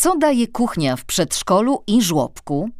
Co daje kuchnia w przedszkolu i żłobku?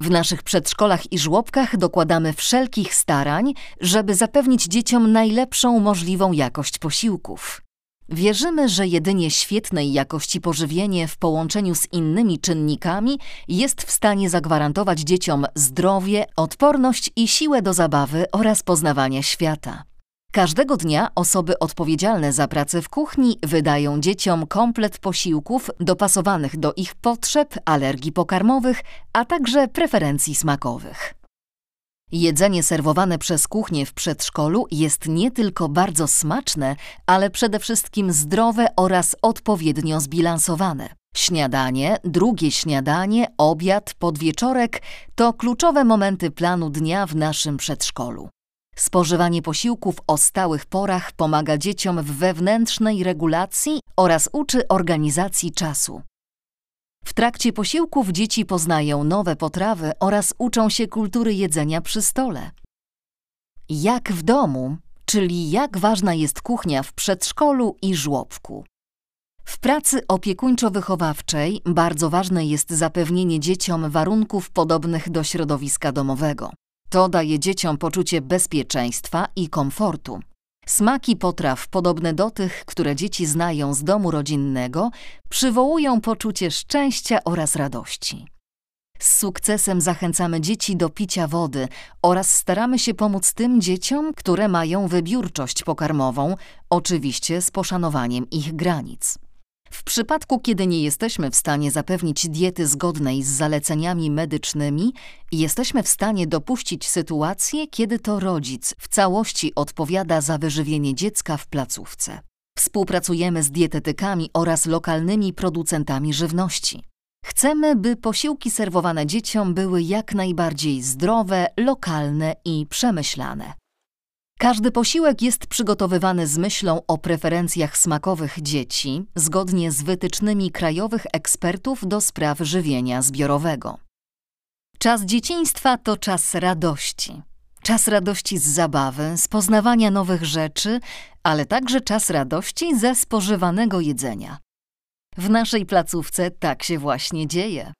W naszych przedszkolach i żłobkach dokładamy wszelkich starań, żeby zapewnić dzieciom najlepszą możliwą jakość posiłków. Wierzymy, że jedynie świetnej jakości pożywienie w połączeniu z innymi czynnikami jest w stanie zagwarantować dzieciom zdrowie, odporność i siłę do zabawy oraz poznawania świata. Każdego dnia osoby odpowiedzialne za pracę w kuchni wydają dzieciom komplet posiłków dopasowanych do ich potrzeb, alergii pokarmowych, a także preferencji smakowych. Jedzenie serwowane przez kuchnię w przedszkolu jest nie tylko bardzo smaczne, ale przede wszystkim zdrowe oraz odpowiednio zbilansowane. Śniadanie, drugie śniadanie, obiad, podwieczorek to kluczowe momenty planu dnia w naszym przedszkolu. Spożywanie posiłków o stałych porach pomaga dzieciom w wewnętrznej regulacji oraz uczy organizacji czasu. W trakcie posiłków dzieci poznają nowe potrawy oraz uczą się kultury jedzenia przy stole. Jak w domu, czyli jak ważna jest kuchnia w przedszkolu i żłobku. W pracy opiekuńczo-wychowawczej bardzo ważne jest zapewnienie dzieciom warunków podobnych do środowiska domowego. To daje dzieciom poczucie bezpieczeństwa i komfortu. Smaki potraw podobne do tych, które dzieci znają z domu rodzinnego, przywołują poczucie szczęścia oraz radości. Z sukcesem zachęcamy dzieci do picia wody oraz staramy się pomóc tym dzieciom, które mają wybiórczość pokarmową, oczywiście z poszanowaniem ich granic. W przypadku, kiedy nie jesteśmy w stanie zapewnić diety zgodnej z zaleceniami medycznymi, jesteśmy w stanie dopuścić sytuację, kiedy to rodzic w całości odpowiada za wyżywienie dziecka w placówce. Współpracujemy z dietetykami oraz lokalnymi producentami żywności. Chcemy, by posiłki serwowane dzieciom były jak najbardziej zdrowe, lokalne i przemyślane. Każdy posiłek jest przygotowywany z myślą o preferencjach smakowych dzieci, zgodnie z wytycznymi krajowych ekspertów do spraw żywienia zbiorowego. Czas dzieciństwa to czas radości. Czas radości z zabawy, z poznawania nowych rzeczy, ale także czas radości ze spożywanego jedzenia. W naszej placówce tak się właśnie dzieje.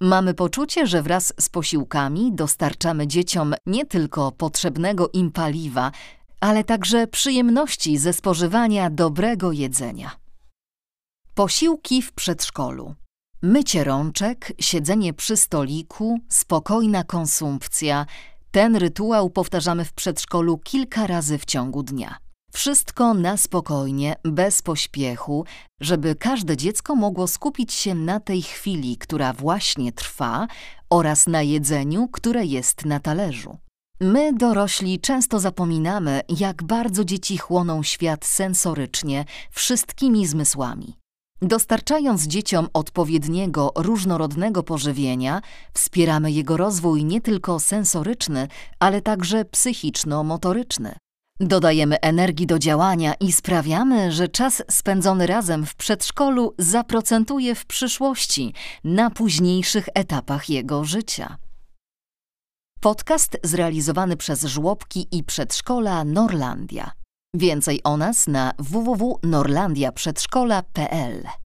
Mamy poczucie, że wraz z posiłkami dostarczamy dzieciom nie tylko potrzebnego im paliwa, ale także przyjemności ze spożywania dobrego jedzenia. Posiłki w przedszkolu. Mycie rączek, siedzenie przy stoliku, spokojna konsumpcja. Ten rytuał powtarzamy w przedszkolu kilka razy w ciągu dnia. Wszystko na spokojnie, bez pośpiechu, żeby każde dziecko mogło skupić się na tej chwili, która właśnie trwa, oraz na jedzeniu, które jest na talerzu. My, dorośli, często zapominamy, jak bardzo dzieci chłoną świat sensorycznie, wszystkimi zmysłami. Dostarczając dzieciom odpowiedniego, różnorodnego pożywienia, wspieramy jego rozwój nie tylko sensoryczny, ale także psychiczno-motoryczny. Dodajemy energii do działania i sprawiamy, że czas spędzony razem w przedszkolu zaprocentuje w przyszłości, na późniejszych etapach jego życia. Podcast zrealizowany przez żłobki i przedszkola Norlandia. Więcej o nas na www.norlandiaprzedszkola.pl